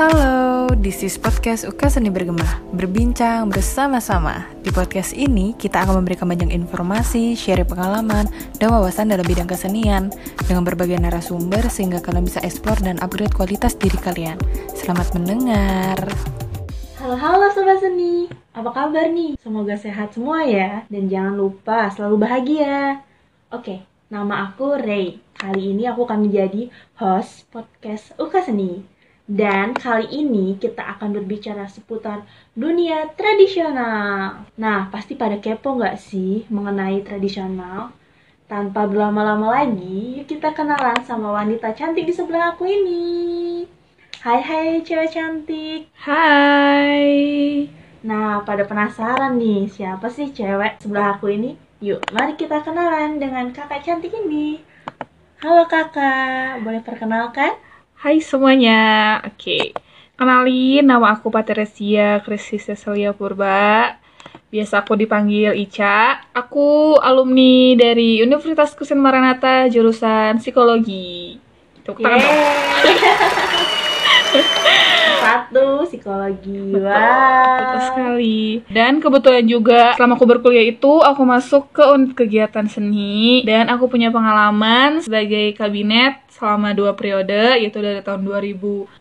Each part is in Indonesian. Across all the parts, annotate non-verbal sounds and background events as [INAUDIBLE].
Halo, this is podcast Uka Seni Bergema Berbincang bersama-sama Di podcast ini kita akan memberikan banyak informasi, share pengalaman, dan wawasan dalam bidang kesenian Dengan berbagai narasumber sehingga kalian bisa explore dan upgrade kualitas diri kalian Selamat mendengar Halo-halo Sobat Seni, apa kabar nih? Semoga sehat semua ya, dan jangan lupa selalu bahagia. Oke, nama aku Ray. Kali ini aku akan menjadi host podcast Uka Seni. Dan kali ini kita akan berbicara seputar dunia tradisional. Nah, pasti pada kepo nggak sih mengenai tradisional? Tanpa berlama-lama lagi, yuk kita kenalan sama wanita cantik di sebelah aku ini. Hai hai cewek cantik. Hai Nah, pada penasaran nih, siapa sih cewek sebelah aku ini? Yuk, mari kita kenalan dengan kakak cantik ini. Halo kakak, boleh perkenalkan? Hai semuanya, oke. Kenalin, nama aku Patricia Krisi Cecilia Purba. Biasa aku dipanggil Ica. Aku alumni dari Universitas Kristen Maranatha jurusan psikologi. Tepuk tangan. [LAUGHS] Satu, psikologi. Betul, Wah. betul sekali. Dan kebetulan juga selama aku berkuliah itu aku masuk ke unit kegiatan seni dan aku punya pengalaman sebagai kabinet selama dua periode yaitu dari tahun 2016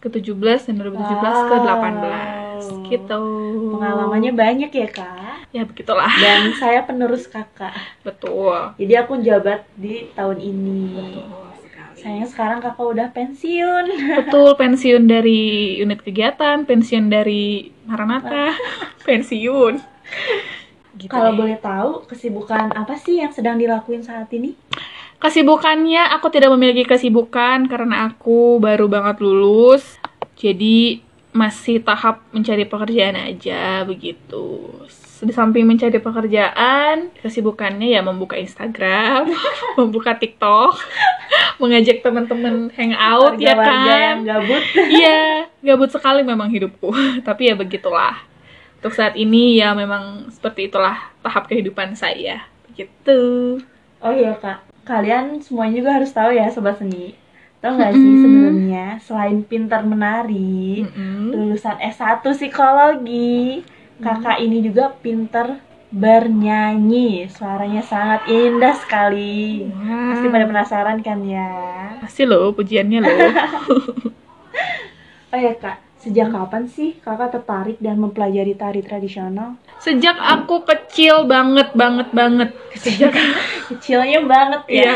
ke 17 dan 2017 ke 18 Wow. gitu. Pengalamannya banyak ya kak. Ya begitulah. Dan saya penerus kakak. Betul. Jadi aku jabat di tahun ini. Betul Sayangnya sekarang kakak udah pensiun. Betul, pensiun dari unit kegiatan, pensiun dari Maranatha, [LAUGHS] pensiun. Gitu Kalau deh. boleh tahu, kesibukan apa sih yang sedang dilakuin saat ini? Kesibukannya aku tidak memiliki kesibukan karena aku baru banget lulus. Jadi masih tahap mencari pekerjaan aja begitu. Di samping mencari pekerjaan, kesibukannya ya membuka Instagram, [LAUGHS] membuka TikTok, mengajak teman-teman hangout ya Warga-warga kan. yang gabut. [LAUGHS] Iya, gabut sekali memang hidupku. [LAUGHS] Tapi ya begitulah. Untuk saat ini ya memang seperti itulah tahap kehidupan saya. Begitu. Oh iya kak, kalian semuanya juga harus tahu ya sobat seni. Tahu nggak sih sebenarnya selain pintar menari, Mm-mm. lulusan S1 psikologi, kakak ini juga pintar bernyanyi. Suaranya sangat indah sekali. Pasti pada penasaran kan ya? Pasti loh pujiannya loh. [LAUGHS] Oh ya kak, sejak kapan sih kakak tertarik dan mempelajari tari tradisional? Sejak aku kecil banget banget banget. Sejak [LAUGHS] Kecilnya banget ya. Iya.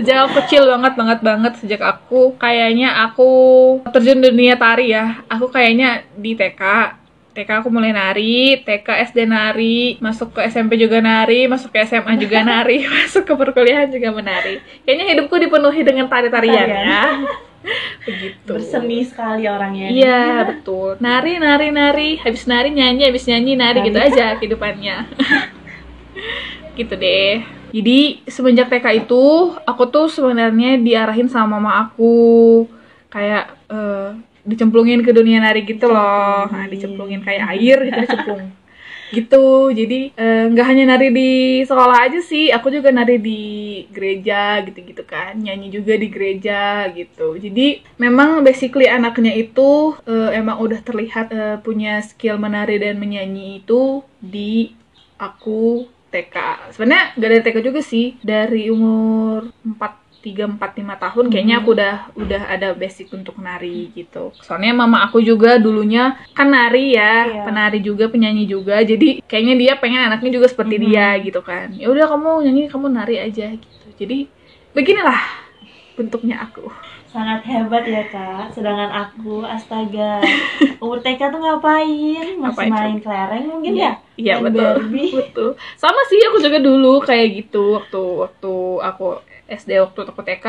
Sejak aku kecil banget banget banget sejak aku kayaknya aku terjun dunia tari ya. Aku kayaknya di TK TK aku mulai nari, TK SD nari, masuk ke SMP juga nari, masuk ke SMA juga nari, [LAUGHS] masuk ke perkuliahan juga menari. Kayaknya hidupku dipenuhi dengan tari-tarian Tarian. ya. [LAUGHS] Begitu. Berseni sekali orangnya. Iya, betul. Nari, nari, nari. Habis nari, nyanyi. Habis nyanyi, nari. Nari. Gitu aja kehidupannya. [LAUGHS] gitu deh. Jadi, semenjak TK itu, aku tuh sebenarnya diarahin sama mama aku. Kayak, eh, dicemplungin ke dunia nari gitu loh. Nah, dicemplungin kayak air gitu, dicemplung. [LAUGHS] gitu. Jadi eh, nggak hanya nari di sekolah aja sih aku juga nari di gereja gitu-gitu kan. Nyanyi juga di gereja gitu. Jadi memang basically anaknya itu eh, emang udah terlihat eh, punya skill menari dan menyanyi itu di aku TK sebenarnya gak dari TK juga sih dari umur 4 tiga empat lima tahun kayaknya aku udah udah ada basic untuk nari gitu soalnya mama aku juga dulunya kan nari ya Iya. penari juga penyanyi juga jadi kayaknya dia pengen anaknya juga seperti Mhm. dia gitu kan ya udah kamu nyanyi kamu nari aja gitu jadi beginilah bentuknya aku Sangat hebat ya kak, sedangkan aku astaga [LAUGHS] Umur TK tuh ngapain? Masih Ngapain, main kelereng mungkin ya? iya betul Barbie. [LAUGHS] betul sama sih aku juga dulu kayak gitu waktu waktu aku SD waktu aku TK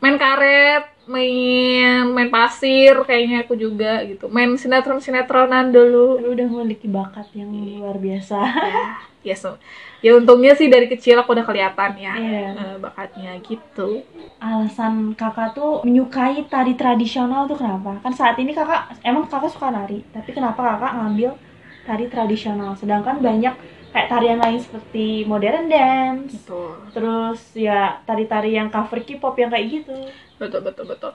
main karet main main pasir kayaknya aku juga gitu main sinetron sinetronan dulu Lu udah memiliki bakat yang luar biasa [LAUGHS] ya so, ya untungnya sih dari kecil aku udah kelihatan ya Iya. eh, bakatnya gitu Alasan kakak tuh menyukai tari tradisional tuh kenapa? Kan saat ini kakak, emang kakak suka nari Tapi kenapa kakak ngambil tari tradisional? Sedangkan banyak kayak tarian lain seperti modern dance Betul. terus ya tari-tari yang cover K-pop yang kayak gitu Betul, betul, betul.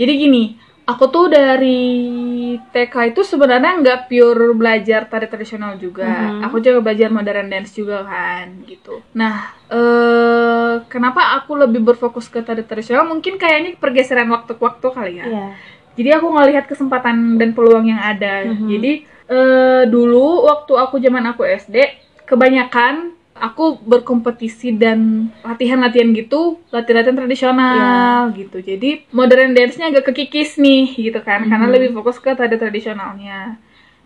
Jadi gini, aku tuh dari TK itu sebenarnya nggak pure belajar tari tradisional juga. Mhm. Aku juga belajar modern dance juga kan, gitu. Nah, eh kenapa aku lebih berfokus ke tari tradisional? Mungkin kayaknya pergeseran waktu ke waktu kali ya. Iya. Jadi aku ngelihat kesempatan dan peluang yang ada. Mhm. Jadi eh dulu waktu aku zaman aku SD, kebanyakan aku berkompetisi dan latihan-latihan gitu, latihan-latihan tradisional gitu. Jadi modern dance-nya agak kekikis nih gitu kan, karena Mhm. lebih fokus ke tari tradisionalnya.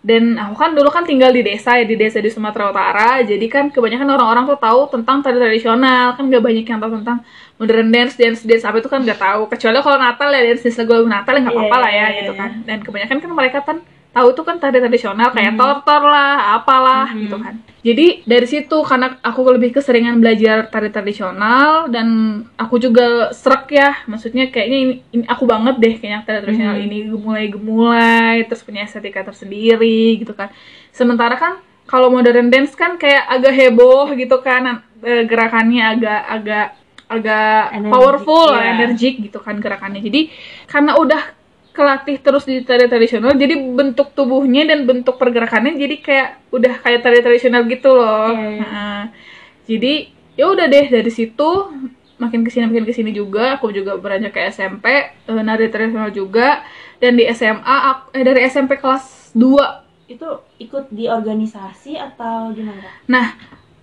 Dan aku kan dulu kan tinggal di desa ya, di desa di Sumatera Utara. Jadi kan kebanyakan orang-orang tuh tahu tentang tari tradisional, kan gak banyak yang tahu tentang modern dance, dance dance apa itu kan nggak tagu Kecuali kalau Natal ya dance dance lagu Natal ya nggak apa-apa lah ya Iya, iya, gitu iya. kan. Dan kebanyakan kan mereka kan tahu tuh kan tari tradisional kayak Mhm. tortor lah, apalah Mhm. gitu kan. Jadi dari situ karena aku lebih keseringan belajar tari tradisional dan aku juga serak ya, maksudnya kayaknya ini, ini aku banget deh kayaknya tari tradisional Mhm. ini gemulai-gemulai terus punya estetika tersendiri gitu kan. Sementara kan kalau modern dance kan kayak agak heboh gitu kan eh, gerakannya agak agak agak powerful, iya. energik gitu kan gerakannya. Jadi karena udah kelatih terus di tari tradisional jadi bentuk tubuhnya dan bentuk pergerakannya jadi kayak udah kayak tari tradisional gitu loh. Iya, iya. Nah, jadi ya udah deh dari situ makin ke sini makin ke sini juga aku juga beranjak ke SMP eh, nari tradisional juga dan di SMA aku, eh dari SMP kelas 2 itu ikut di organisasi atau gimana? Nah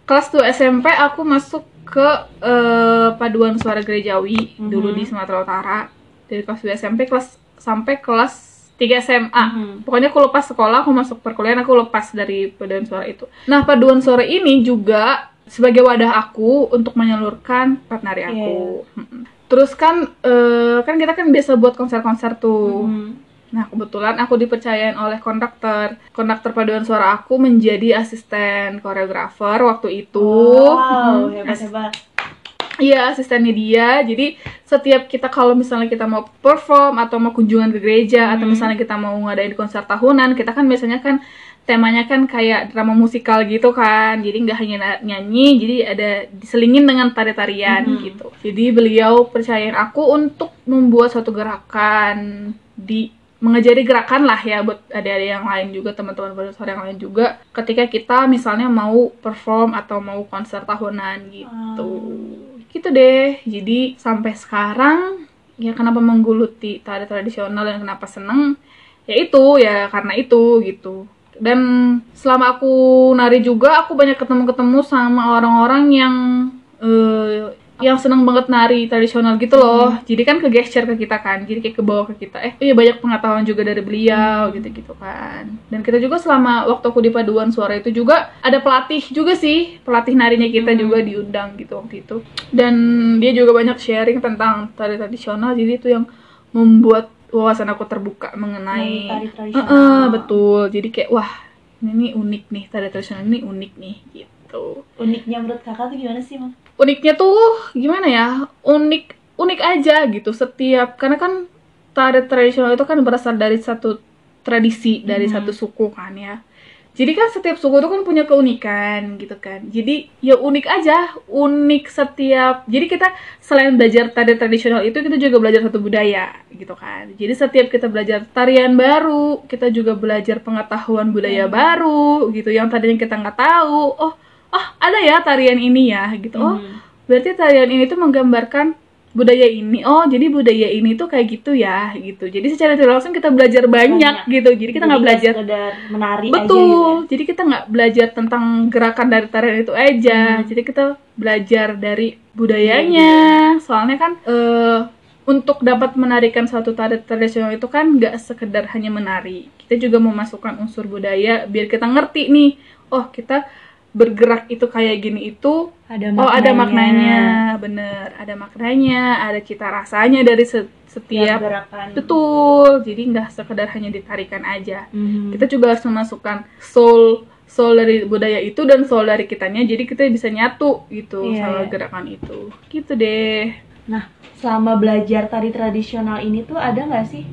kelas 2 SMP aku masuk ke eh, paduan suara gerejawi Mhm. dulu di Sumatera Utara. Dari kelas 2 SMP kelas sampai kelas 3 SMA Mhm. Pokoknya aku lepas sekolah, aku masuk perkuliahan, aku lepas dari paduan suara itu. Nah, paduan suara ini juga sebagai wadah aku untuk menyalurkan part nari aku. Mm-mm. Terus kan, eh, kan kita kan biasa buat konser-konser tuh. Mhm. Nah, kebetulan aku dipercayain oleh konduktor. Konduktor paduan suara aku menjadi asisten koreografer waktu itu. wow Mm. hebat hebat Iya, asistennya dia. Jadi setiap kita kalau misalnya kita mau perform atau mau kunjungan ke gereja atau Hmm. misalnya kita mau ngadain konser tahunan, kita kan biasanya kan temanya kan kayak drama musikal gitu kan. Jadi nggak hanya nyanyi, jadi ada diselingin dengan tari-tarian Mhm. gitu. Jadi beliau percayain aku untuk membuat suatu gerakan di mengajari gerakan lah ya buat adik-adik yang lain juga teman-teman produser yang lain juga ketika kita misalnya mau perform atau mau konser tahunan gitu gitu deh. Jadi sampai sekarang ya kenapa menggeluti tari tradisional dan kenapa seneng? Ya itu ya karena itu gitu. Dan selama aku nari juga aku banyak ketemu-ketemu sama orang-orang yang eh, yang seneng banget nari tradisional gitu loh. Jadi kan ke gesture ke kita kan jadi kayak ke bawah ke kita. Eh iya banyak pengetahuan juga dari beliau gitu gitu kan. Dan kita juga selama waktu aku di paduan suara itu juga ada pelatih juga sih. Pelatih narinya kita Hmm. juga diundang gitu waktu itu. Dan dia juga banyak sharing tentang tari tradisional. Jadi itu yang membuat wawasan aku terbuka mengenai tari tradisional. Betul. Jadi kayak wah ini nih unik nih tari tradisional ini unik nih gitu. Uniknya menurut kakak tuh gimana sih mang uniknya tuh gimana ya unik unik aja gitu setiap karena kan tari tradisional itu kan berasal dari satu tradisi dari Mhm. satu suku kan ya jadi kan setiap suku itu kan punya keunikan gitu kan jadi ya unik aja unik setiap jadi kita selain belajar tari tradisional itu kita juga belajar satu budaya gitu kan jadi setiap kita belajar tarian baru kita juga belajar pengetahuan budaya Hmm. baru gitu yang tadinya kita nggak tahu oh oh ada ya tarian ini ya gitu. Oh Mhm. berarti tarian ini tuh menggambarkan budaya ini. Oh jadi budaya ini tuh kayak gitu ya gitu. Jadi secara tidak langsung kita belajar banyak, Banyak. gitu. Jadi kita nggak belajar menari aja betul. gitu ya. jadi kita nggak belajar tentang gerakan dari tarian itu aja. Hmm. jadi kita belajar dari budayanya. Soalnya kan eh, untuk dapat menarikan suatu tari tradisional itu kan nggak sekedar hanya menari. Kita juga memasukkan unsur budaya biar kita ngerti nih oh kita bergerak itu kayak gini itu ada Oh ada maknanya, bener. Ada maknanya, ada cita rasanya dari se- tiap setiap. gerakan Betul. Jadi nggak sekedar hanya ditarikan aja. Mhm. Kita juga harus memasukkan soul soul dari budaya itu dan soul dari kitanya. Jadi kita bisa nyatu gitu Iya, sama iya. gerakan itu. Gitu deh. selama belajar tari tradisional ini tuh ada nggak sih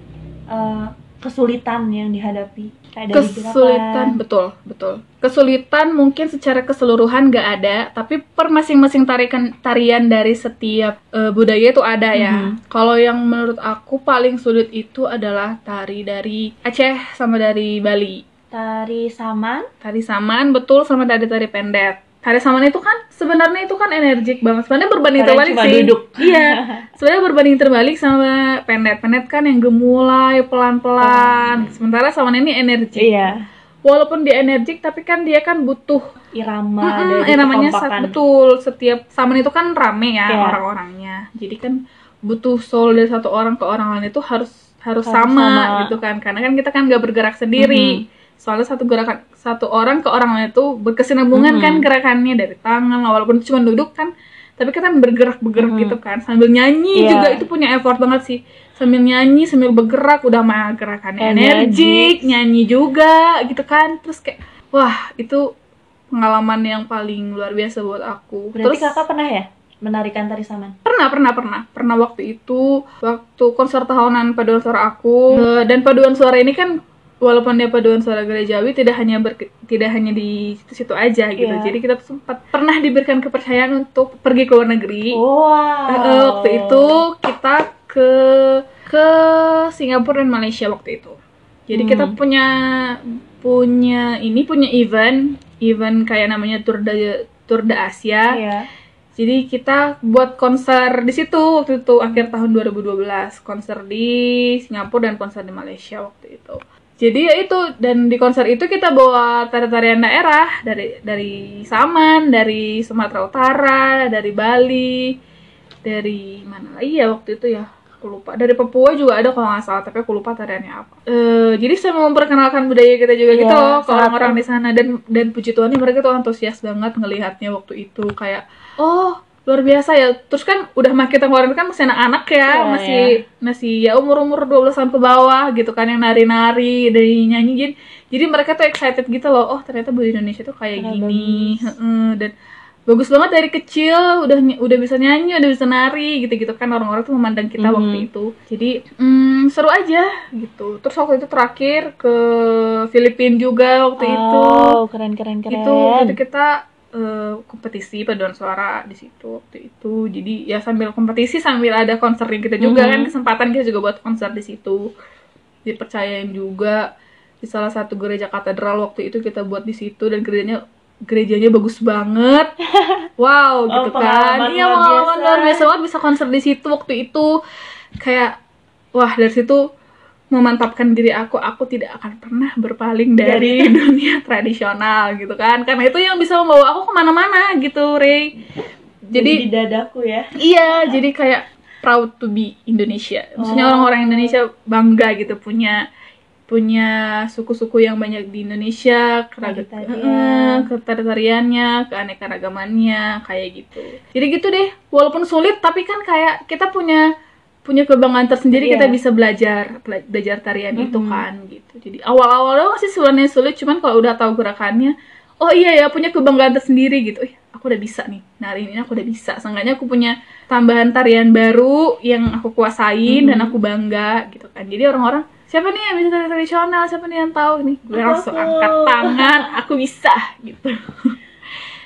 eh, kesulitan yang dihadapi Dari kesulitan betul betul. Kesulitan mungkin secara keseluruhan nggak ada tapi per masing-masing tarikan tarian dari setiap eh, budaya itu ada ya. Mhm. kalau yang menurut aku paling sulit itu adalah tari dari Aceh sama dari Bali. Tari saman. tari saman betul sama tari tari pendet tari saman itu kan sebenarnya itu kan energik banget. Sebenarnya berbanding Kalian terbalik cuma sih. duduk. iya. [LAUGHS] Sebenarnya berbanding terbalik sama pendet pendet kan yang gemulai pelan pelan. Sementara saman ini energik. Iya. walaupun dia energik tapi kan dia kan butuh Irama Mm-mm, dari yang namanya saat betul. Setiap saman itu kan rame ya Iya. orang-orangnya. Jadi kan butuh soul dari satu orang ke orang lain itu harus harus, Harus sama, sama. gitu kan. Karena kan kita kan nggak bergerak sendiri soalnya satu gerakan satu orang ke orang lain itu berkesinambungan Mhm. kan gerakannya dari tangan walaupun cuma duduk kan tapi kita kan bergerak bergerak Mhm. gitu kan sambil nyanyi Iya. juga itu punya effort banget sih sambil nyanyi sambil bergerak udah mah gerakannya energik nyanyi juga gitu kan terus kayak wah itu pengalaman yang paling luar biasa buat aku Berarti terus kakak pernah ya menarikan tari saman? pernah pernah pernah pernah waktu itu waktu konser tahunan paduan suara aku Eh, dan paduan suara ini kan walaupun dia paduan suara gerejawi tidak hanya ber, tidak hanya di situ-situ aja gitu Iya. jadi kita sempat pernah diberikan kepercayaan untuk pergi ke luar negeri Wow. Eh, waktu itu kita ke ke Singapura dan Malaysia waktu itu. Jadi kita Hmm. punya punya ini punya event event kayak namanya Tour de Tour de Asia. Iya. Jadi kita buat konser di situ waktu itu akhir tahun 2012 konser di Singapura dan konser di Malaysia waktu itu. Jadi ya itu dan di konser itu kita bawa tari-tarian daerah dari dari Saman, dari Sumatera Utara, dari Bali, dari mana lagi ya waktu itu ya? Aku lupa. Dari Papua juga ada kalau nggak salah tapi aku lupa tariannya apa. Eh jadi sama memperkenalkan budaya kita juga gitu Iya, loh ke orang-orang di sana. Dan dan puji Tuhan mereka tuh antusias banget ngelihatnya waktu itu kayak oh luar biasa ya. Terus kan udah mah kita kemarin kan masih anak-anak ya Iya, masih masih ya umur-umur 12 tahun ke bawah gitu kan yang nari-nari dari nyanyi jadi, jadi mereka tuh excited gitu loh oh ternyata budaya Indonesia tuh kayak Ternyata gini. Heeh, dan bagus banget dari kecil udah udah bisa nyanyi udah bisa nari gitu gitu kan. Orang-orang tuh memandang kita Mhm. waktu itu. Jadi mm, seru aja gitu. Terus waktu itu terakhir ke Filipina juga waktu itu. Oh, keren keren keren. itu waktu itu kita eh, kompetisi paduan suara di situ waktu itu. Jadi ya sambil kompetisi sambil ada konsernya kita juga Mhm. kan kesempatan kita juga buat konser di situ. Dipercayain juga di salah satu gereja katedral waktu itu kita buat di situ dan gerejanya gerejanya bagus banget. [LAUGHS] Wow gitu kan. iya pengalaman luar biasa banget bisa konser di situ waktu itu. Kayak wah dari situ memantapkan diri aku aku tidak akan pernah berpaling dari [LAUGHS] dunia tradisional gitu kan karena itu yang bisa membawa aku ke mana-mana gitu Ray Jadi jadi di dadaku ya. iya jadi kayak proud to be Indonesia maksudnya Oh. orang-orang Indonesia bangga gitu punya punya suku-suku yang banyak di Indonesia keragam Tari-tarian. ketari-tariannya keanekaragamannya kayak gitu jadi gitu deh walaupun sulit tapi kan kayak kita punya punya kebanggaan tersendiri Iya. kita bisa belajar bela- belajar tarian itu Mhm. kan gitu. Jadi awal-awal doang sih sebenarnya sulit cuman kalau udah tahu gerakannya oh iya ya punya kebanggaan tersendiri gitu. Ih, aku udah bisa nih nari ini aku udah bisa. Seenggaknya aku punya tambahan tarian baru yang aku kuasain dan Mhm. aku bangga gitu kan. Jadi orang-orang siapa nih yang bisa tari tradisional? Siapa nih yang tahu nih? Gue langsung angkat tangan aku bisa gitu [LAUGHS]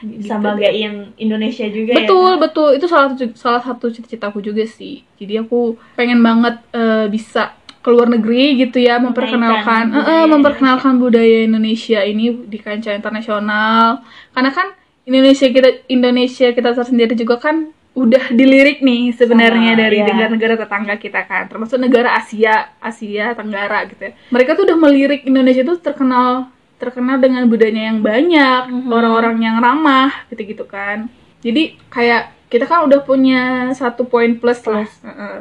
Bisa Gitu deh. banggain Indonesia juga ya. betul betul. Itu salah satu salah satu cita-citaku juga sih. Jadi aku pengen banget eh, bisa ke luar negeri gitu ya memperkenalkan Menaikkan. eh, eh, budaya. memperkenalkan budaya Indonesia ini di kancah internasional. Karena kan Indonesia kita Indonesia kita tersendiri juga kan udah dilirik nih sebenarnya dari ya. negara-negara tetangga kita kan. Termasuk negara Asia Asia Tenggara gitu ya. Mereka tuh udah melirik Indonesia tuh terkenal terkenal dengan budayanya yang banyak Mhm. orang-orang yang ramah gitu-gitu kan jadi kayak kita kan udah punya satu poin plus, lah Plus. Heeh.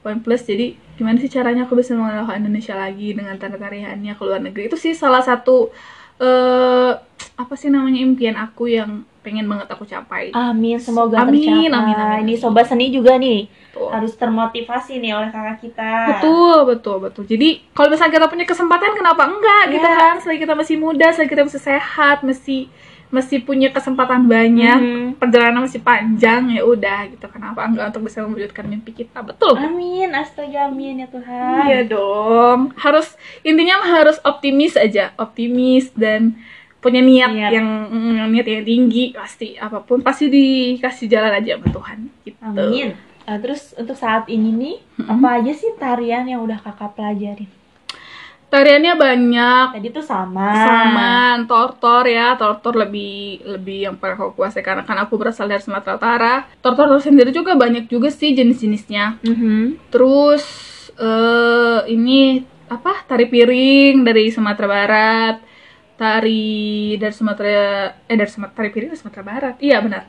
poin plus jadi gimana sih caranya aku bisa mengenalkan Indonesia lagi dengan tarian-tariannya ke luar negeri itu sih salah satu eh apa sih namanya impian aku yang pengen banget aku capai Amin, semoga Amin, tercapai. amin, amin. Ini sobat seni juga nih Betul. harus termotivasi nih oleh kakak kita. Betul, betul, betul. Jadi kalau misalnya kita punya kesempatan, kenapa enggak gitu Iya. kan? Selagi kita masih muda, selagi kita masih sehat, masih masih punya kesempatan banyak Mhm. perjalanan masih panjang ya udah gitu kenapa enggak untuk bisa mewujudkan mimpi kita betul Amin, astaga amin ya Tuhan. Iya dong. Harus intinya harus optimis aja, optimis dan punya niat, Niat. yang mm, niat yang tinggi pasti apa pun pasti dikasih jalan aja sama Tuhan gitu. Amin. Nah, terus untuk saat ini nih, apa aja sih tarian yang udah kakak pelajarin? Tariannya banyak Tadi tuh sama. sama tortor ya tortor lebih lebih yang paling aku kuasai karena kan aku berasal dari Sumatera Utara tortor sendiri juga banyak juga sih jenis-jenisnya Mhm. Terus eh ini apa? Tari piring dari Sumatera Barat. Tari dari Sumatera eh dari Sumatera tari piring dari Sumatera Barat. Iya benar.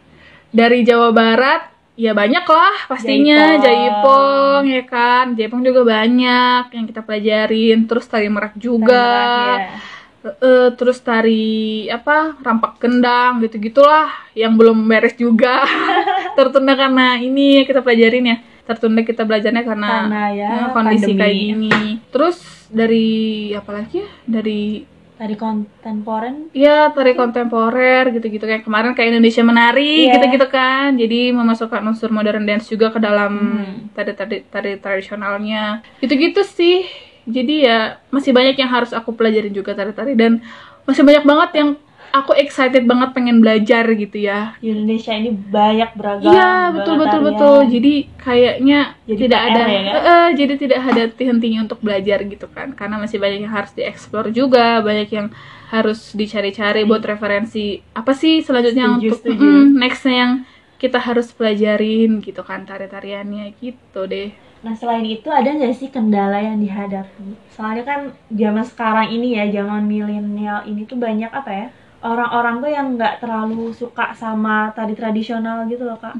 Dari Jawa Barat ya banyak lah pastinya Jaipong. Jaipong ya kan. Jaipong juga banyak yang kita pelajarin. Terus tari merak juga. Tari ya. Eh, eh, terus tari apa rampak kendang gitu gitulah yang belum beres juga [LAUGHS] tertunda karena ini kita pelajarin ya tertunda kita belajarnya karena, Karena ya, eh, kondisi pandemi. kayak gini terus dari apa lagi ya dari Tari kontemporer. ya tari kontemporer gitu-gitu kayak kemarin kayak Indonesia menari Iya. gitu-gitu kan jadi memasukkan unsur modern dance juga ke dalam Hmm. tari tari tari tradisionalnya gitu-gitu sih jadi ya masih banyak yang harus aku pelajarin juga tari-tari dan masih banyak banget yang aku excited banget pengen belajar gitu ya Di Indonesia ini banyak beragam. Iya betul betul betul. Jadi kayaknya Jadi tidak PR ada, ya, kan? Jadi tidak ada henti-hentinya untuk belajar gitu kan. Karena masih banyak yang harus dieksplor juga, banyak yang harus dicari-cari buat referensi apa sih selanjutnya Setuju, untuk setuju. mm, nextnya yang kita harus pelajarin gitu kan tari-tariannya gitu deh. Nah selain itu ada nggak sih kendala yang dihadapi? Soalnya kan zaman sekarang ini ya, zaman milenial ini tuh banyak apa ya? Orang-orang tuh yang nggak terlalu suka sama tari tradisional gitu loh kak.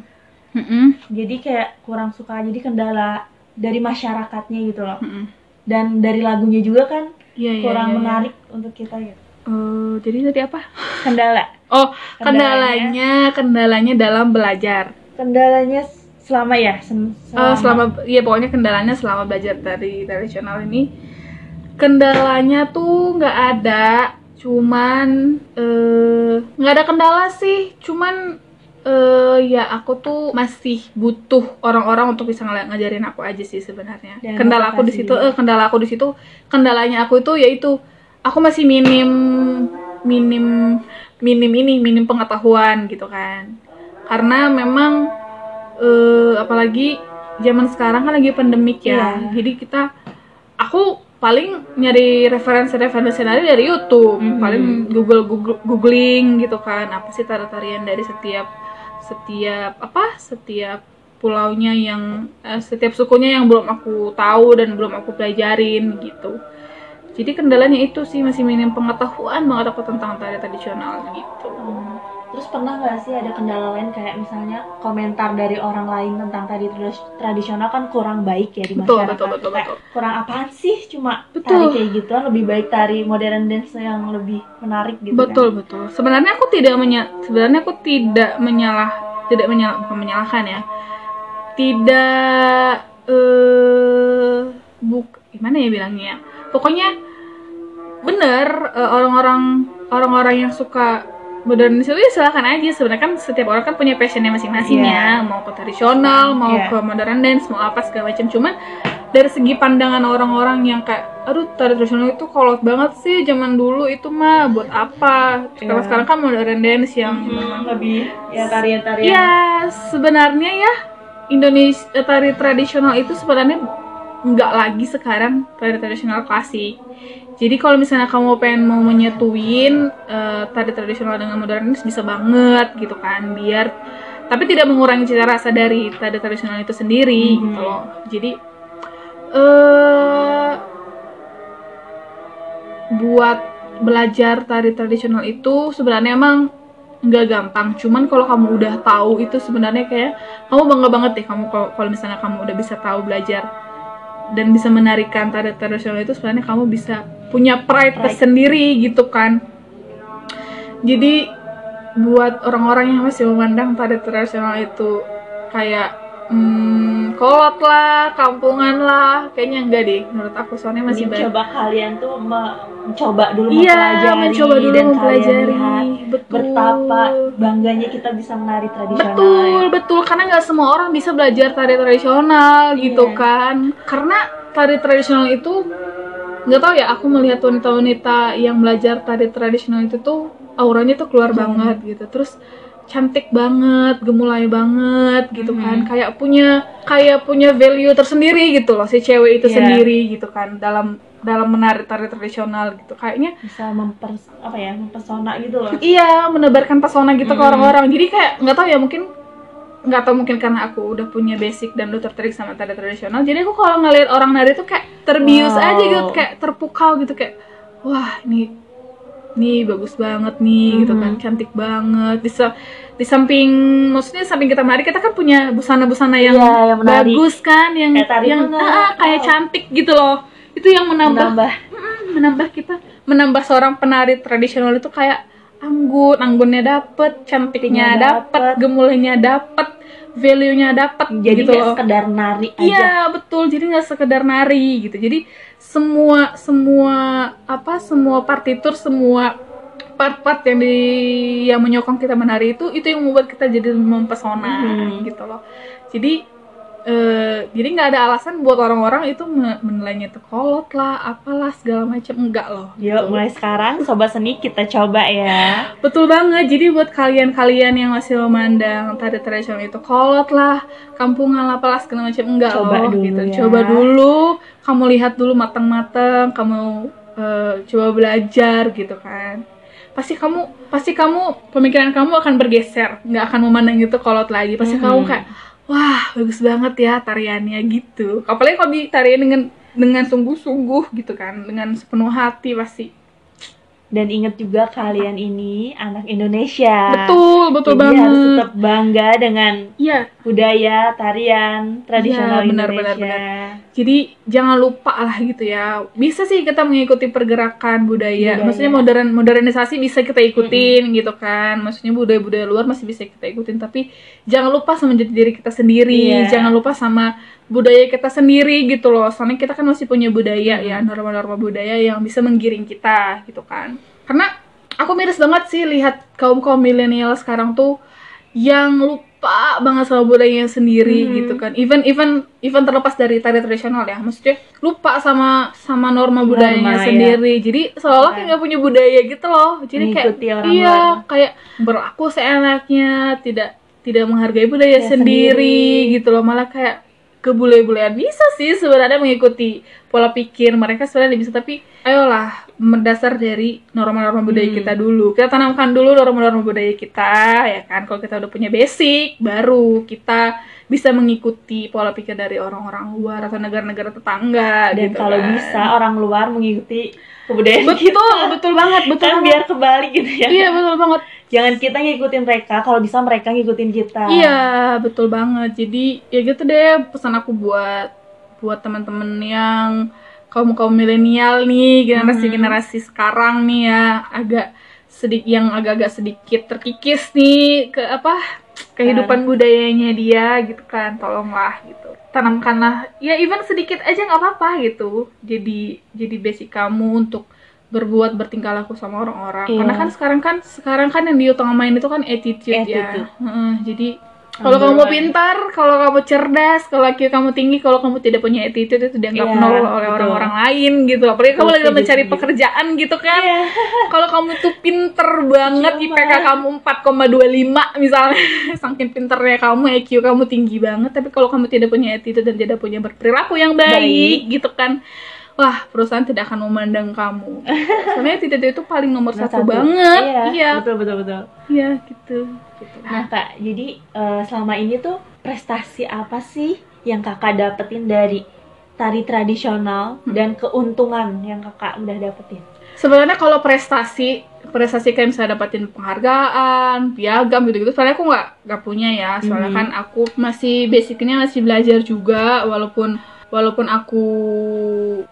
Mm-mm, Jadi kayak kurang suka. Jadi kendala dari masyarakatnya gitu loh. mm-mm. Dan dari lagunya juga kan Iya iya. kurang iya, iya. menarik untuk kita gitu. Eh, jadi tadi apa? Kendala. Oh Kendalanya. kendalanya kendalanya dalam belajar. Kendalanya selama ya sem- Eh, selama ya pokoknya kendalanya selama belajar dari tradisional ini kendalanya tuh nggak ada cuman eh, nggak ada kendala sih. Cuman eh, ya aku tuh masih butuh orang-orang untuk bisa ngajarin aku aja sih sebenarnya. Kendala aku di situ eh kendala aku di situ kendalanya aku itu yaitu aku masih minim minim minim ini minim pengetahuan gitu kan. Karena memang eh, apalagi zaman sekarang kan lagi pandemik ya. Iya. jadi kita aku paling nyari referensi-referensi nari dari YouTube Mhm. paling Google, Google googling gitu kan apa sih tari-tarian dari setiap setiap apa setiap pulaunya yang eh, setiap sukunya yang belum aku tahu dan belum aku pelajarin gitu jadi kendalanya itu sih masih minim pengetahuan banget aku tentang tari tradisional gitu Hmm. Terus pernah nggak sih ada kendala lain kayak misalnya komentar dari orang lain tentang tadi trad- tradisional kan kurang baik ya di betul masyarakat. betul betul Kayak betul Kurang apaan sih cuma Betul. tari kayak gituan lebih baik tari modern dance yang lebih menarik gitu betul kan. betul sebenarnya aku tidak menya sebenarnya aku tidak menyalah tidak menyalah bukan menyalahkan ya tidak eh buk gimana ya bilangnya pokoknya bener eh, orang-orang orang-orang yang suka modern itu ya silakan aja sebenarnya kan setiap orang kan punya passionnya masing-masing Iya. ya mau ke tradisional mau Iya. ke modern dance mau apa segala macam cuman dari segi pandangan orang-orang yang kayak aduh tari tradisional itu kolot banget sih zaman dulu itu mah buat apa kalau Iya. sekarang kan modern dance yang Hmm, lebih ya tarian-tarian. Iya, sebenarnya ya Indonesia eh, tari tradisional itu sebenarnya nggak lagi sekarang tari tradisional klasik. Jadi kalau misalnya kamu pengen mau menyatuin eh, tari tradisional dengan modernis bisa banget gitu kan, biar tapi tidak mengurangi cita rasa dari tari tradisional itu sendiri Mhm. gitu loh. Jadi eh buat belajar tari tradisional itu sebenarnya emang nggak gampang cuman kalau kamu udah tahu itu sebenarnya kayak kamu bangga banget deh kamu kalau kalau misalnya kamu udah bisa tahu belajar dan bisa menarikan tari tradisional itu sebenarnya kamu bisa punya pride, Pride. tersendiri gitu kan jadi buat orang-orang yang masih memandang tari tradisional itu kayak hmm, kolot lah, kampungan lah, kayaknya enggak deh menurut aku soalnya masih banyak. coba kalian tuh me- mencoba dulu Iya, mempelajari mencoba dulu dan mempelajari. kalian lihat Betul. betapa bangganya kita bisa menari tradisional. Betul, betul. Karena nggak semua orang bisa belajar tari tradisional gitu Iya. kan. Karena tari tradisional itu nggak tahu ya. Aku melihat wanita-wanita yang belajar tari tradisional itu tuh auranya tuh keluar Iya. banget gitu. Terus cantik banget, gemulai banget gitu Mhm. kan. Kayak punya kayak punya value tersendiri gitu loh si cewek itu Iya. sendiri gitu kan dalam dalam menari tari tradisional gitu. Kayaknya Bisa memper apa ya, mempesona gitu loh. Iya, menebarkan pesona gitu ke Mm. orang-orang. Jadi kayak nggak tahu ya mungkin nggak tahu mungkin karena aku udah punya basic dan udah tertarik sama tari tradisional. Jadi aku kalau ngeliat orang nari tuh kayak terbius Wow. aja gitu, kayak terpukau gitu kayak wah ini ini bagus banget nih gitu kan, Mhm. cantik banget. Di, di samping maksudnya samping kita menari kita kan punya busana-busana yang, Iya, yang bagus kan, yang Kayak yang ah, kayak Wow. cantik gitu loh. Itu yang menambah Menambah Mm, menambah kita menambah seorang penari tradisional itu kayak anggun anggunnya dapet cantiknya dapet dapet. gemulainya dapet value-nya dapet jadi gitu loh sekedar nari aja. iya betul jadi nggak sekedar nari gitu jadi semua semua apa semua partitur semua part-part yang di yang menyokong kita menari itu itu yang membuat kita jadi mempesona Mhm. gitu loh jadi eh, jadi nggak ada alasan buat orang-orang itu me- menilainya itu kolot lah apalah segala macam enggak loh Yuk, mulai sekarang sobat seni kita coba ya. Betul banget. Jadi buat kalian-kalian yang masih memandang tari tradisional itu kolot lah, kampungan lah, apalah segala macam enggak Coba loh dulu gitu. ya. Coba dulu, kamu lihat dulu matang-matang, kamu eh, coba belajar gitu kan. Pasti kamu pasti kamu pemikiran kamu akan bergeser, nggak akan memandang itu kolot lagi. Pasti kamu Mhm. kayak wah, bagus banget ya tariannya gitu. Apalagi kalau ditarian dengan dengan sungguh-sungguh gitu kan, dengan sepenuh hati pasti Dan ingat juga kalian ini anak Indonesia. betul betul Jadi banget harus tetap bangga dengan Iya, budaya tarian tradisional Iya, benar, Indonesia. benar, jadi jangan lupa lah gitu ya. Bisa sih kita mengikuti pergerakan budaya. Budaya. Maksudnya modern modernisasi bisa kita ikutin gitu kan. Maksudnya budaya-budaya luar masih bisa kita ikutin, tapi jangan lupa sama diri kita sendiri. Iya. Jangan lupa sama budaya kita sendiri gitu loh. Soalnya kita kan masih punya budaya ya, norma-norma budaya yang bisa menggiring kita gitu kan. Karena aku miris banget sih lihat kaum-kaum milenial sekarang tuh yang lupa banget sama budayanya sendiri Mhm. gitu kan. Even even even terlepas dari tari tradisional ya, maksudnya lupa sama sama norma budayanya Norma, ya. sendiri. Jadi seolah kayak nggak punya budaya gitu loh. Jadi kayak orang iya luar. kayak berlaku seenaknya, tidak tidak menghargai budaya Ya, sendiri, sendiri. gitu loh. Malah kayak kebule-bulean bisa sih sebenarnya mengikuti pola pikir mereka sebenarnya bisa tapi ayolah mendasar dari norma-norma budaya Hmm. kita dulu kita tanamkan dulu norma-norma budaya kita ya kan kalau kita udah punya basic baru kita bisa mengikuti pola pikir dari orang-orang luar atau negara-negara tetangga Dan gitu kalau kan. bisa orang luar mengikuti kebudayaan betul kita. betul banget betul Kan banget biar kebalik gitu ya. iya betul banget Jangan kita ngikutin mereka, kalau bisa mereka ngikutin kita. Iya, betul banget. Jadi ya gitu deh pesan aku buat buat teman-teman yang kaum kaum milenial nih, generasi generasi sekarang nih ya, agak sedikit yang agak-agak sedikit terkikis nih ke apa kehidupan budayanya dia gitu kan, tolonglah gitu. Tanamkanlah ya even sedikit aja nggak apa-apa gitu. Jadi jadi basic kamu untuk berbuat bertingkah laku sama orang-orang. Iya. Karena kan sekarang kan sekarang kan yang diutamain itu kan attitude, ya. Attitude. Heeh, jadi kalau kamu pintar, kalau kamu cerdas, kalau IQ kamu tinggi, kalau kamu tidak punya attitude itu dianggap Iya, nol oleh orang-orang lain gitu. Apalagi kamu lagi mencari setuju. pekerjaan gitu kan. Iya. [LAUGHS] Kalau kamu tuh pinter banget Cuma. IPK kamu 4,25 misalnya, [LAUGHS] saking pinternya kamu, IQ kamu tinggi banget, tapi kalau kamu tidak punya attitude dan tidak punya berperilaku yang baik, Baik. gitu kan. Wah, perusahaan tidak akan memandang kamu. Soalnya attitude itu paling nomor satu, satu. banget. Iya, Iya, betul betul betul. iya gitu. gitu. Nah kak, jadi eh, selama ini tuh prestasi apa sih yang kakak dapetin dari tari tradisional Hmm. dan keuntungan yang kakak udah dapetin? sebenarnya kalau prestasi prestasi kayak misalnya dapatin penghargaan piagam gitu-gitu soalnya aku nggak nggak punya ya soalnya Mhm. kan aku masih basicnya masih belajar juga walaupun walaupun aku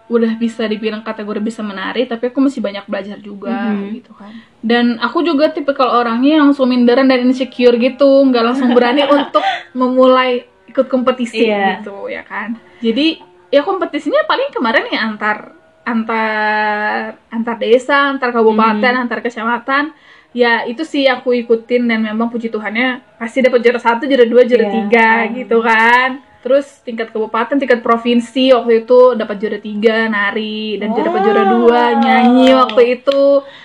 udah bisa dibilang kategori bisa menari tapi aku masih banyak belajar juga Mhm. gitu kan dan aku juga tipikal orangnya yang langsung minderan dan insecure gitu nggak langsung berani [LAUGHS] untuk memulai ikut kompetisi Iya. gitu ya kan jadi ya kompetisinya paling kemarin ya antar antar antar desa antar kabupaten Mhm. antar kecamatan ya itu sih aku ikutin dan memang puji Tuhannya pasti dapat juara satu juara dua juara Iya. tiga gitu kan terus tingkat kabupaten tingkat provinsi waktu itu dapat juara tiga nari dan juga dapat juara dua Wow. nyanyi waktu itu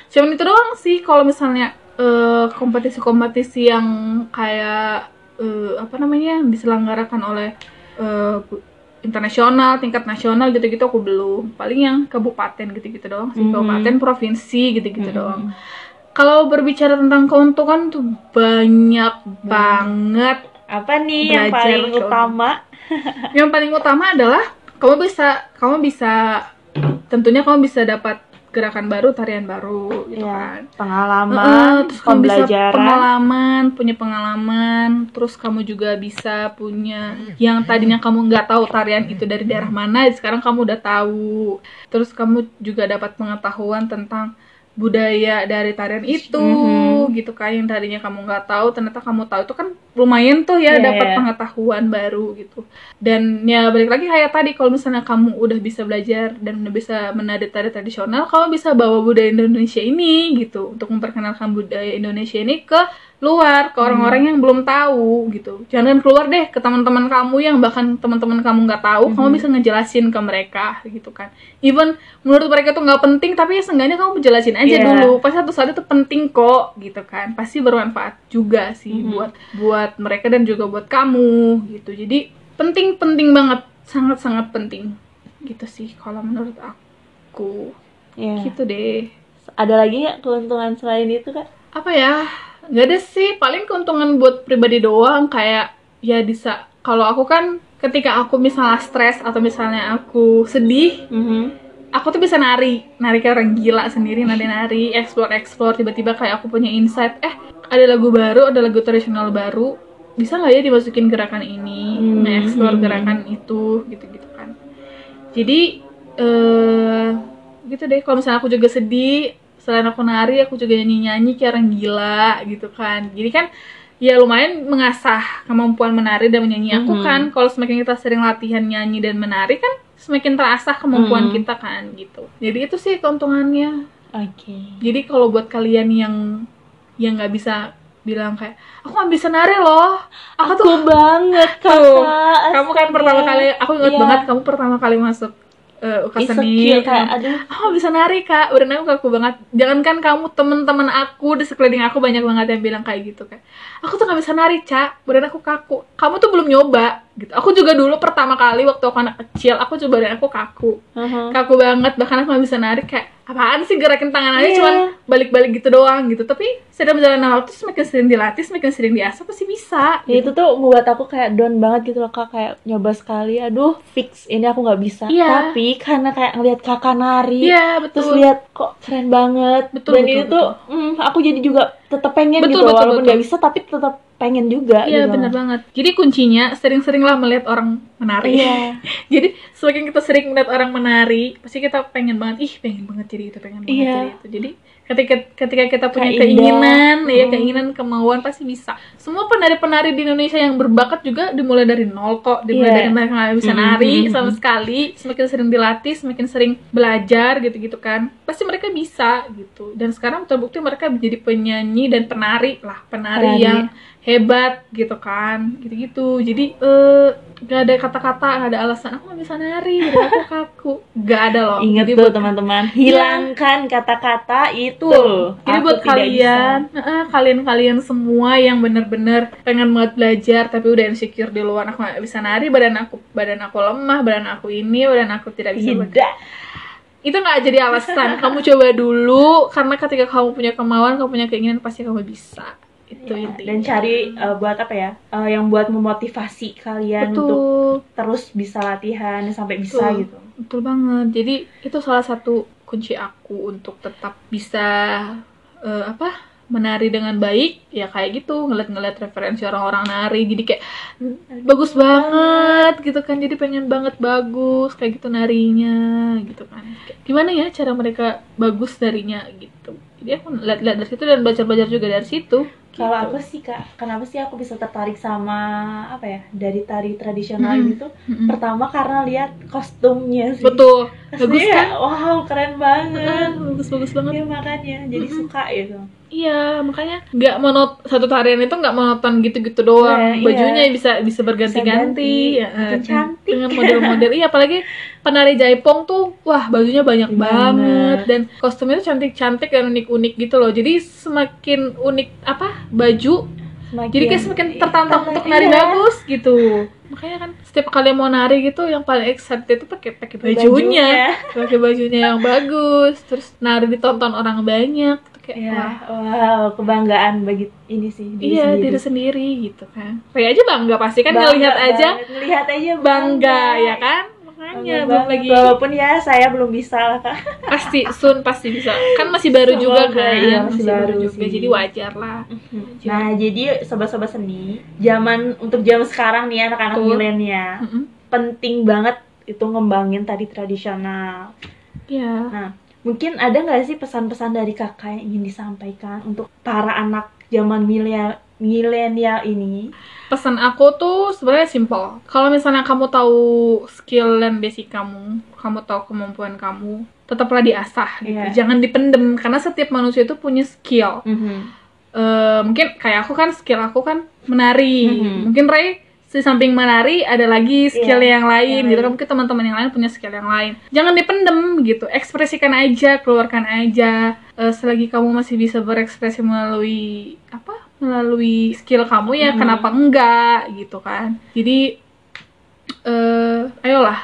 cuman itu doang sih kalau misalnya eh, kompetisi-kompetisi yang kayak eh, apa namanya yang diselenggarakan oleh eh, bu- internasional tingkat nasional gitu-gitu aku belum paling yang kabupaten gitu-gitu doang sih Mhm. kabupaten provinsi gitu-gitu Mhm. doang kalau berbicara tentang keuntungan tuh banyak banget Apa nih yang paling utama? Yang paling utama adalah kamu bisa kamu bisa tentunya kamu bisa dapat gerakan baru tarian baru gitu Iya. kan Pengalaman, Heeh, terus kamu bisa pembelajaran. pengalaman punya pengalaman terus kamu juga bisa punya yang tadinya kamu nggak tahu tarian itu dari daerah mana sekarang kamu udah tahu terus kamu juga dapat pengetahuan tentang budaya dari tarian itu Mhm. gitu kan yang tadinya kamu nggak tahu ternyata kamu tahu itu kan lumayan tuh ya Iya, dapat iya. pengetahuan baru gitu dan ya balik lagi kayak tadi kalau misalnya kamu udah bisa belajar dan udah bisa menari tari tradisional kamu bisa bawa budaya Indonesia ini gitu untuk memperkenalkan budaya Indonesia ini ke luar ke orang-orang yang belum tahu gitu. Jangan keluar deh ke teman-teman kamu yang bahkan teman-teman kamu nggak tahu kamu bisa ngejelasin ke mereka gitu kan. Even menurut mereka tuh nggak penting tapi ya seenggaknya kamu jelasin aja Iya. dulu. Pasti satu saat itu penting kok gitu kan. Pasti bermanfaat juga sih Mhm. buat buat mereka dan juga buat kamu gitu. Jadi penting penting banget. Sangat sangat penting gitu sih kalau menurut aku. Iya. gitu deh. Ada lagi nggak keuntungan selain itu kak? apa ya nggak ada sih paling keuntungan buat pribadi doang kayak ya bisa kalau aku kan ketika aku misalnya stres atau misalnya aku sedih Mhm. aku tuh bisa nari nari kayak orang gila sendiri nari nari explore explore tiba-tiba kayak aku punya insight eh ada lagu baru ada lagu tradisional baru bisa nggak ya dimasukin gerakan ini Hmm. nge-explore gerakan itu gitu-gitu kan jadi eh gitu deh kalau misalnya aku juga sedih selain aku nari aku juga nyanyi-nyanyi kayak orang gila gitu kan jadi kan ya lumayan mengasah kemampuan menari dan menyanyi aku Mhm. kan kalau semakin kita sering latihan nyanyi dan menari kan semakin terasah kemampuan Mhm. kita kan gitu jadi itu sih keuntungannya Oke. jadi kalau buat kalian yang yang nggak bisa bilang kayak aku nggak bisa nari loh aku tuh Aku banget [LAUGHS] Tuh, kakak. kamu kan pertama kali aku ingat Iya. banget kamu pertama kali masuk uh, UKA seni Insecure kayak aduh. aku nggak bisa nari kak. Udah aku kaku banget. Jangankan kamu temen-temen aku di sekeliling aku banyak banget yang bilang kayak gitu kan aku tuh nggak bisa nari cak. Udah aku kaku. Kamu tuh belum nyoba gitu. Aku juga dulu pertama kali waktu aku anak kecil aku coba dan aku kaku. Mhm. kaku banget bahkan aku nggak bisa nari kayak apaan sih gerakin tangan aja? Iya. cuman balik-balik gitu doang gitu. Tapi sering berjalan waktu semakin sering dilatih semakin sering diasah pasti bisa Ya itu tuh membuat aku kayak down banget gitu loh kak. Kayak nyoba sekali aduh fix ini aku nggak bisa. Iya. tapi karena kayak ngeliat kakak nari iya terus betul. lihat kok keren banget. Betul, dan betul, ini tuh mm, aku jadi juga tetap pengen Betul, gitu betul, walaupun betul. nggak bisa tapi tetap pengen juga Iya gitu benar banget. Jadi kuncinya sering-seringlah melihat orang menari. iya [LAUGHS] jadi semakin kita sering melihat orang menari, pasti kita pengen banget, ih pengen banget jadi itu, pengen banget Iya. jadi itu. Jadi ketika ketika kita punya keinginan, indah. ya Hmm. keinginan, kemauan pasti bisa. Semua penari-penari di Indonesia yang berbakat juga dimulai dari nol kok, dimulai Iya. dari mereka nggak bisa Mm, nari mm, sama mm. sekali. Semakin sering dilatih, semakin sering belajar gitu-gitu kan, pasti mereka bisa gitu. Dan sekarang terbukti mereka menjadi penyanyi dan penari lah, penari, Penari. yang hebat gitu kan gitu-gitu. Jadi eh gak ada kata-kata gak ada alasan aku gak bisa nari aku [LAUGHS] kaku. Gak ada loh. Ingat Jadi tuh teman-teman hilangkan kata-kata itu. Tuh, jadi Aku buat kalian, eh, kalian-kalian semua yang bener-bener pengen banget belajar tapi udah insecure di luar aku gak bisa nari, badan aku badan aku lemah, badan aku ini, badan aku tidak bisa tidak. Itu nggak jadi alasan. kamu coba dulu karena ketika kamu punya kemauan, kamu punya keinginan pasti kamu bisa. Itu Ya, intinya. dan cari eh, buat apa ya eh, yang buat memotivasi kalian untuk Betul. terus bisa latihan sampai bisa Betul. gitu Betul banget. Jadi itu salah satu kunci aku untuk tetap bisa eh, apa? menari dengan baik ya kayak gitu ngeliat-ngeliat referensi orang-orang nari jadi kayak bagus banget gitu kan jadi pengen banget bagus kayak gitu narinya gitu kan gimana ya cara mereka bagus narinya gitu jadi aku lihat-lihat dari situ dan belajar-belajar juga dari situ Kalau Gitu. aku sih kak, kenapa sih aku bisa tertarik sama apa ya dari tari tradisional Mm-mm. ini tuh? Mm-mm. Pertama karena lihat kostumnya sih. betul bagus Kostumnya, kan Wow, keren banget. bagus bagus banget Iya makanya, jadi Mm-mm. suka gitu. Iya, makanya nggak monot satu tarian itu nggak monoton gitu-gitu doang. Iya, iya. Bajunya bisa bisa berganti-ganti, ganti, ya, eh, cantik. dengan model-model. iya, apalagi penari jaipong tuh, wah bajunya banyak Banget. banget dan kostumnya tuh cantik-cantik dan unik-unik gitu loh. Jadi semakin unik apa baju, Semakin, jadi kayak semakin tertantang untuk nari Iya. bagus gitu. Makanya kan setiap kali mau nari gitu, yang paling excited itu pakai pakai bajunya, pakai bajunya yang bagus, terus nari ditonton orang banyak. Tuh kayak Iya, wah wow, kebanggaan bagi ini sih diri iya sendiri. diri sendiri gitu kan Ray aja bangga pasti kan Bangga ngelihat aja ngelihat aja bangga ya kan makanya belum lagi Walaupun ya saya belum bisa lah kak. pasti Sun pasti bisa kan masih baru juga Semoga, kan iya, masih baru juga sih. jadi wajar lah Nah jadi sobat-sobat seni, zaman untuk zaman sekarang nih anak-anak milenial Mm-mm. penting banget itu ngembangin tadi tradisional. Iya Nah mungkin ada nggak sih pesan-pesan dari kakak yang ingin disampaikan untuk para anak zaman milenial milenial ini? Pesan aku tuh sebenarnya simple. Kalau misalnya kamu tahu skill dan basic kamu kamu tahu kemampuan kamu tetaplah diasah gitu. Iya. jangan dipendem karena setiap manusia itu punya skill. Eh, mungkin kayak aku kan skill aku kan menari. Mhm. mungkin Ray di samping menari ada lagi skill Iya, yang lain yang gitu. kan mungkin teman-teman yang lain punya skill yang lain. Jangan dipendem gitu. Ekspresikan aja keluarkan aja. Eh, selagi kamu masih bisa berekspresi melalui apa melalui skill kamu ya Mhm. kenapa enggak gitu kan jadi eh ayolah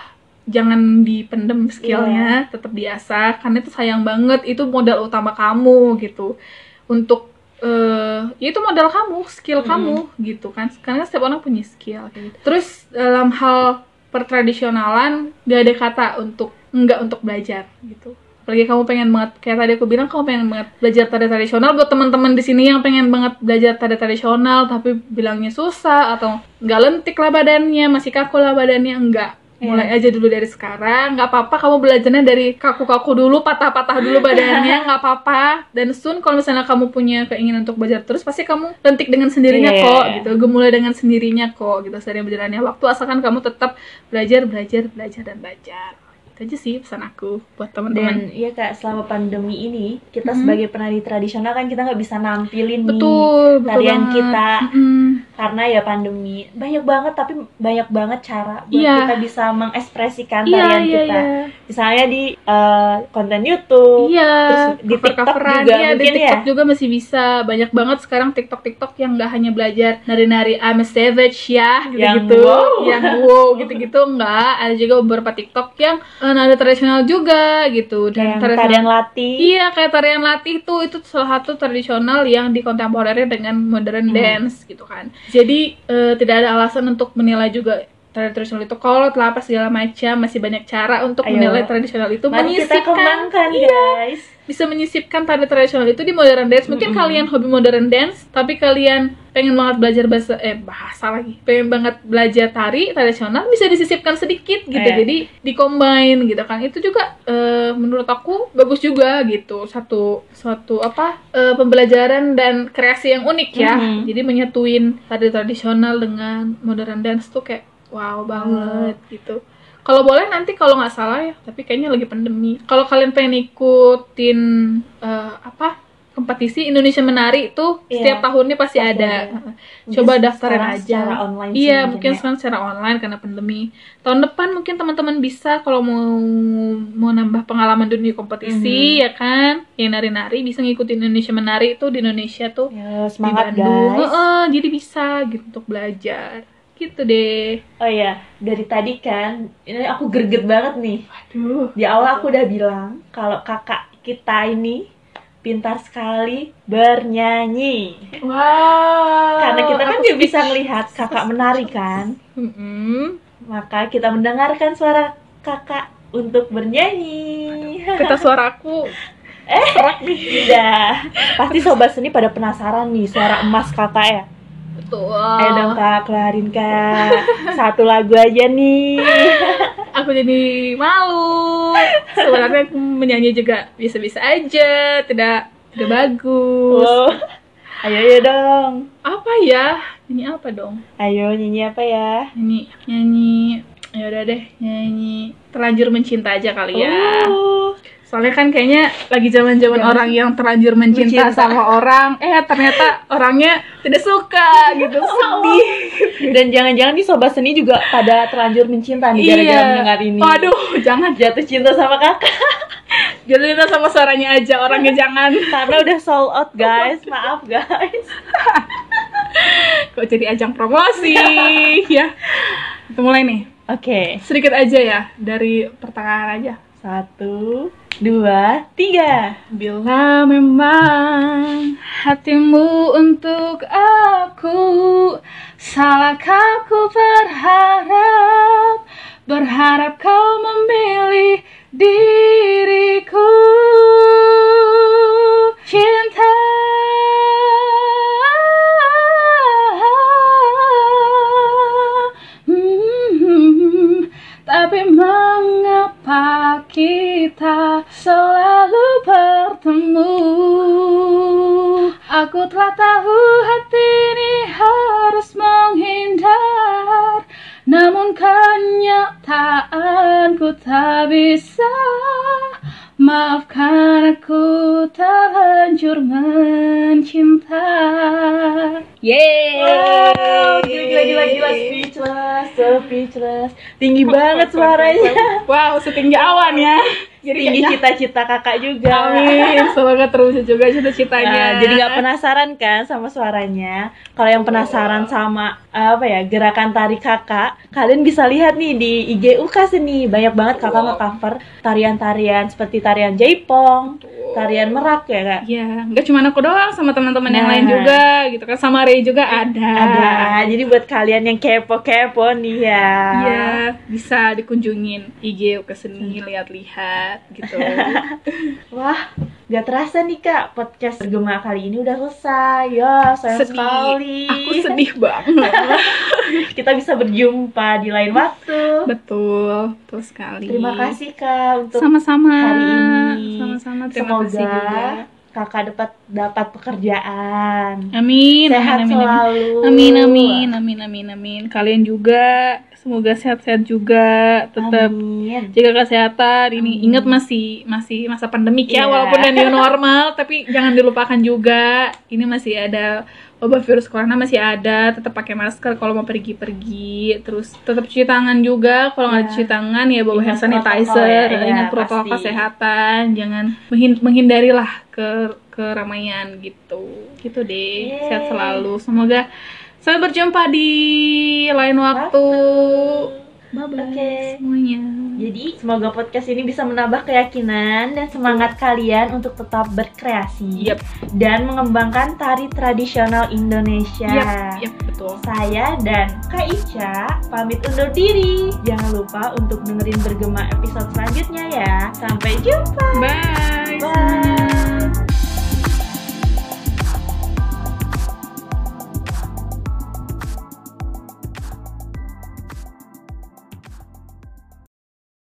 jangan dipendem skillnya tetap diasah karena itu sayang banget itu modal utama kamu gitu untuk eh ya itu modal kamu skill Mhm. kamu gitu kan karena setiap orang punya skill kayak gitu. terus dalam hal pertradisionalan gak ada kata untuk enggak untuk belajar gitu apalagi kamu pengen banget kayak tadi aku bilang kamu pengen banget belajar tari tradisional. Buat teman-teman di sini yang pengen banget belajar tari tradisional tapi bilangnya susah atau nggak lentik lah badannya masih kaku lah badannya enggak Iya. mulai aja dulu dari sekarang. Nggak apa-apa kamu belajarnya dari kaku-kaku dulu patah-patah dulu badannya [LAUGHS] nggak apa-apa. Dan soon kalau misalnya kamu punya keinginan untuk belajar terus pasti kamu lentik dengan sendirinya Iya, kok gitu. Gemulai dengan sendirinya kok gitu. Sering berjalannya waktu asalkan kamu tetap belajar belajar belajar dan belajar itu aja sih pesan aku buat teman-teman Dan iya kak, selama pandemi ini kita Mhm. sebagai penari tradisional kan kita nggak bisa nampilin nih betul betul tarian banget. kita Mm-mm. Karena ya pandemi banyak banget tapi banyak banget cara buat Iya. kita bisa mengekspresikan iya tarian iya kita. iya Misalnya di eh, konten YouTube, Iya, Terus di TikTok cover-coveran. juga Iya, di TikTok ya? juga masih bisa. Banyak banget sekarang TikTok-TikTok yang nggak hanya belajar nari-nari I'm a savage ya, Yang gitu-gitu. wow. Yang wow, gitu-gitu enggak. Ada juga beberapa TikTok yang eh, nari tradisional juga gitu. Dan yang tarian latih. Iya, kayak tarian latih tuh itu salah satu tradisional yang dikontemporer dengan modern Hmm. dance gitu kan. Jadi eh, tidak ada alasan untuk menilai juga tradisional itu kolot lah apa segala macam masih banyak cara untuk Ayo. menilai tradisional itu Mari kita menyisipkan kembangkan Iya guys. bisa menyisipkan tari tradisional itu di modern dance. Mungkin Mm-mm. kalian hobi modern dance, tapi kalian pengen banget belajar bahasa eh bahasa lagi. Pengen banget belajar tari tradisional bisa disisipkan sedikit gitu. Iya. Jadi dicombine gitu kan. Itu juga eh, menurut aku bagus juga gitu. Satu suatu apa? eh, pembelajaran dan kreasi yang unik ya. Mhm. Jadi menyatuin tari tradisional dengan modern dance tuh kayak wow banget gitu. Kalau boleh nanti kalau nggak salah ya, tapi kayaknya lagi pandemi. Kalau kalian pengen ikutin eh, apa kompetisi Indonesia Menari itu Iya. setiap tahunnya pasti, Pasti ada. ada. Coba Mungkin daftarin aja. online Iya, mungkin mungkin ya. sekarang secara online karena pandemi. Tahun depan mungkin teman-teman bisa kalau mau mau nambah pengalaman dunia kompetisi Mhm. ya kan, yang nari-nari bisa ngikutin Indonesia Menari itu di Indonesia tuh di semangat Bandung. guys. Heeh, jadi bisa gitu untuk belajar. Gitu deh. Oh iya, dari tadi kan ini aku greget banget nih. Aduh. Di awal aku udah bilang kalau kakak kita ini pintar sekali bernyanyi. Wow. Karena kita kan nggak bisa melihat kakak menari kan. Mm-mm. Maka kita mendengarkan suara kakak untuk bernyanyi. Kata suaraku [LAUGHS] Eh, serak nih. Tidak. Pasti sobat seni pada penasaran nih suara emas kakak ya. Betul. Ayo dong kak, keluarin kak. [LAUGHS] Satu lagu aja nih. [LAUGHS] Aku jadi malu. Sebenarnya aku menyanyi juga bisa-bisa aja, tidak tidak bagus. Wow. Ayo ya dong. Apa ya? Nyanyi apa dong? Ayo nyanyi apa ya? Nyanyi, nyanyi. Ya udah deh, nyanyi terlanjur mencinta aja kali ya. Uh, Soalnya kan kayaknya lagi zaman-zaman Zaman- orang yang terlanjur mencinta, Mencinta. sama orang, eh ternyata orangnya tidak suka gitu, [LAUGHS] sedih. Dan jangan-jangan nih sobat seni juga pada terlanjur mencinta nih gara-gara mendengar ini. Iya. Waduh, jangan Jatuh cinta sama kakak [LAUGHS] Jadi kita sama suaranya aja, orangnya jangan. [LAUGHS] karena udah sold out guys. Maaf guys. Kok jadi ajang promosi ya? Kita mulai nih. Oke, Sedikit aja ya dari pertengahan aja. Satu, dua, tiga. Bila memang hatimu untuk aku Salahkah ku berharap Berharap kau memilih diriku Cinta kita selalu bertemu. Aku telah tahu hati ini harus menghindar Namun kenyataanku tak bisa. Maafkan aku terlanjur mencinta Yeay Wow, gila, gila, gila, speechless, so speechless. Tinggi banget suaranya. Wow, setinggi awan ya Jadi Tinggi kayaknya cita-cita kakak juga. Amin, [LAUGHS] semoga terwujud juga cita-citanya. Nah, jadi nggak penasaran kan sama suaranya? Kalau yang penasaran sama apa ya gerakan tari kakak, kalian bisa lihat nih di IG UKAS ini banyak banget kakak nge-cover tarian-tarian seperti tarian jaipong, tarian merak ya kak. Ya, nggak cuma aku doang, sama teman-teman yang Nah. lain juga, gitu kan. Sama Ray juga ada. Ada. Jadi buat kalian yang kepo-kepo nih ya. Iya, bisa dikunjungin IG ke seni, lihat-lihat gitu. [LAUGHS] Wah, gak terasa nih kak podcast bergema kali ini udah selesai. Ya, sayang sedih. sekali. Aku sedih banget. [LAUGHS] Kita bisa berjumpa di lain waktu. betul, betul sekali. Terima kasih kak untuk Sama-sama. hari ini. Sama-sama. Terima Semoga kasih juga. Kakak dapat dapat pekerjaan. Amin. Sehat amin, amin, selalu. Amin amin amin amin amin. Kalian juga semoga sehat-sehat juga, tetap Amin. jaga kesehatan. Ini Amin. ingat masih masih masa pandemik ya, Iya. walaupun udah new [LAUGHS] normal, tapi jangan dilupakan juga. Ini masih ada wabah virus corona masih ada. Tetap pakai masker kalau mau pergi-pergi. Terus tetap cuci tangan juga. Kalau nggak Iya. cuci tangan ya bawa Ingat hand sanitizer. ya, iya, ingat protokol pasti. kesehatan. Jangan menghin- menghindarilah ke keramaian gitu. Gitu deh. Yeay. Sehat selalu. Semoga sampai berjumpa di lain waktu. Bye bye Oke. semuanya. Jadi semoga podcast ini bisa menambah keyakinan dan semangat kalian untuk tetap berkreasi Yap, dan mengembangkan tari tradisional Indonesia. yap, yap, betul. Saya dan Kak Ica pamit undur diri. Jangan lupa untuk dengerin bergema episode selanjutnya ya. Sampai jumpa. Bye. Bye.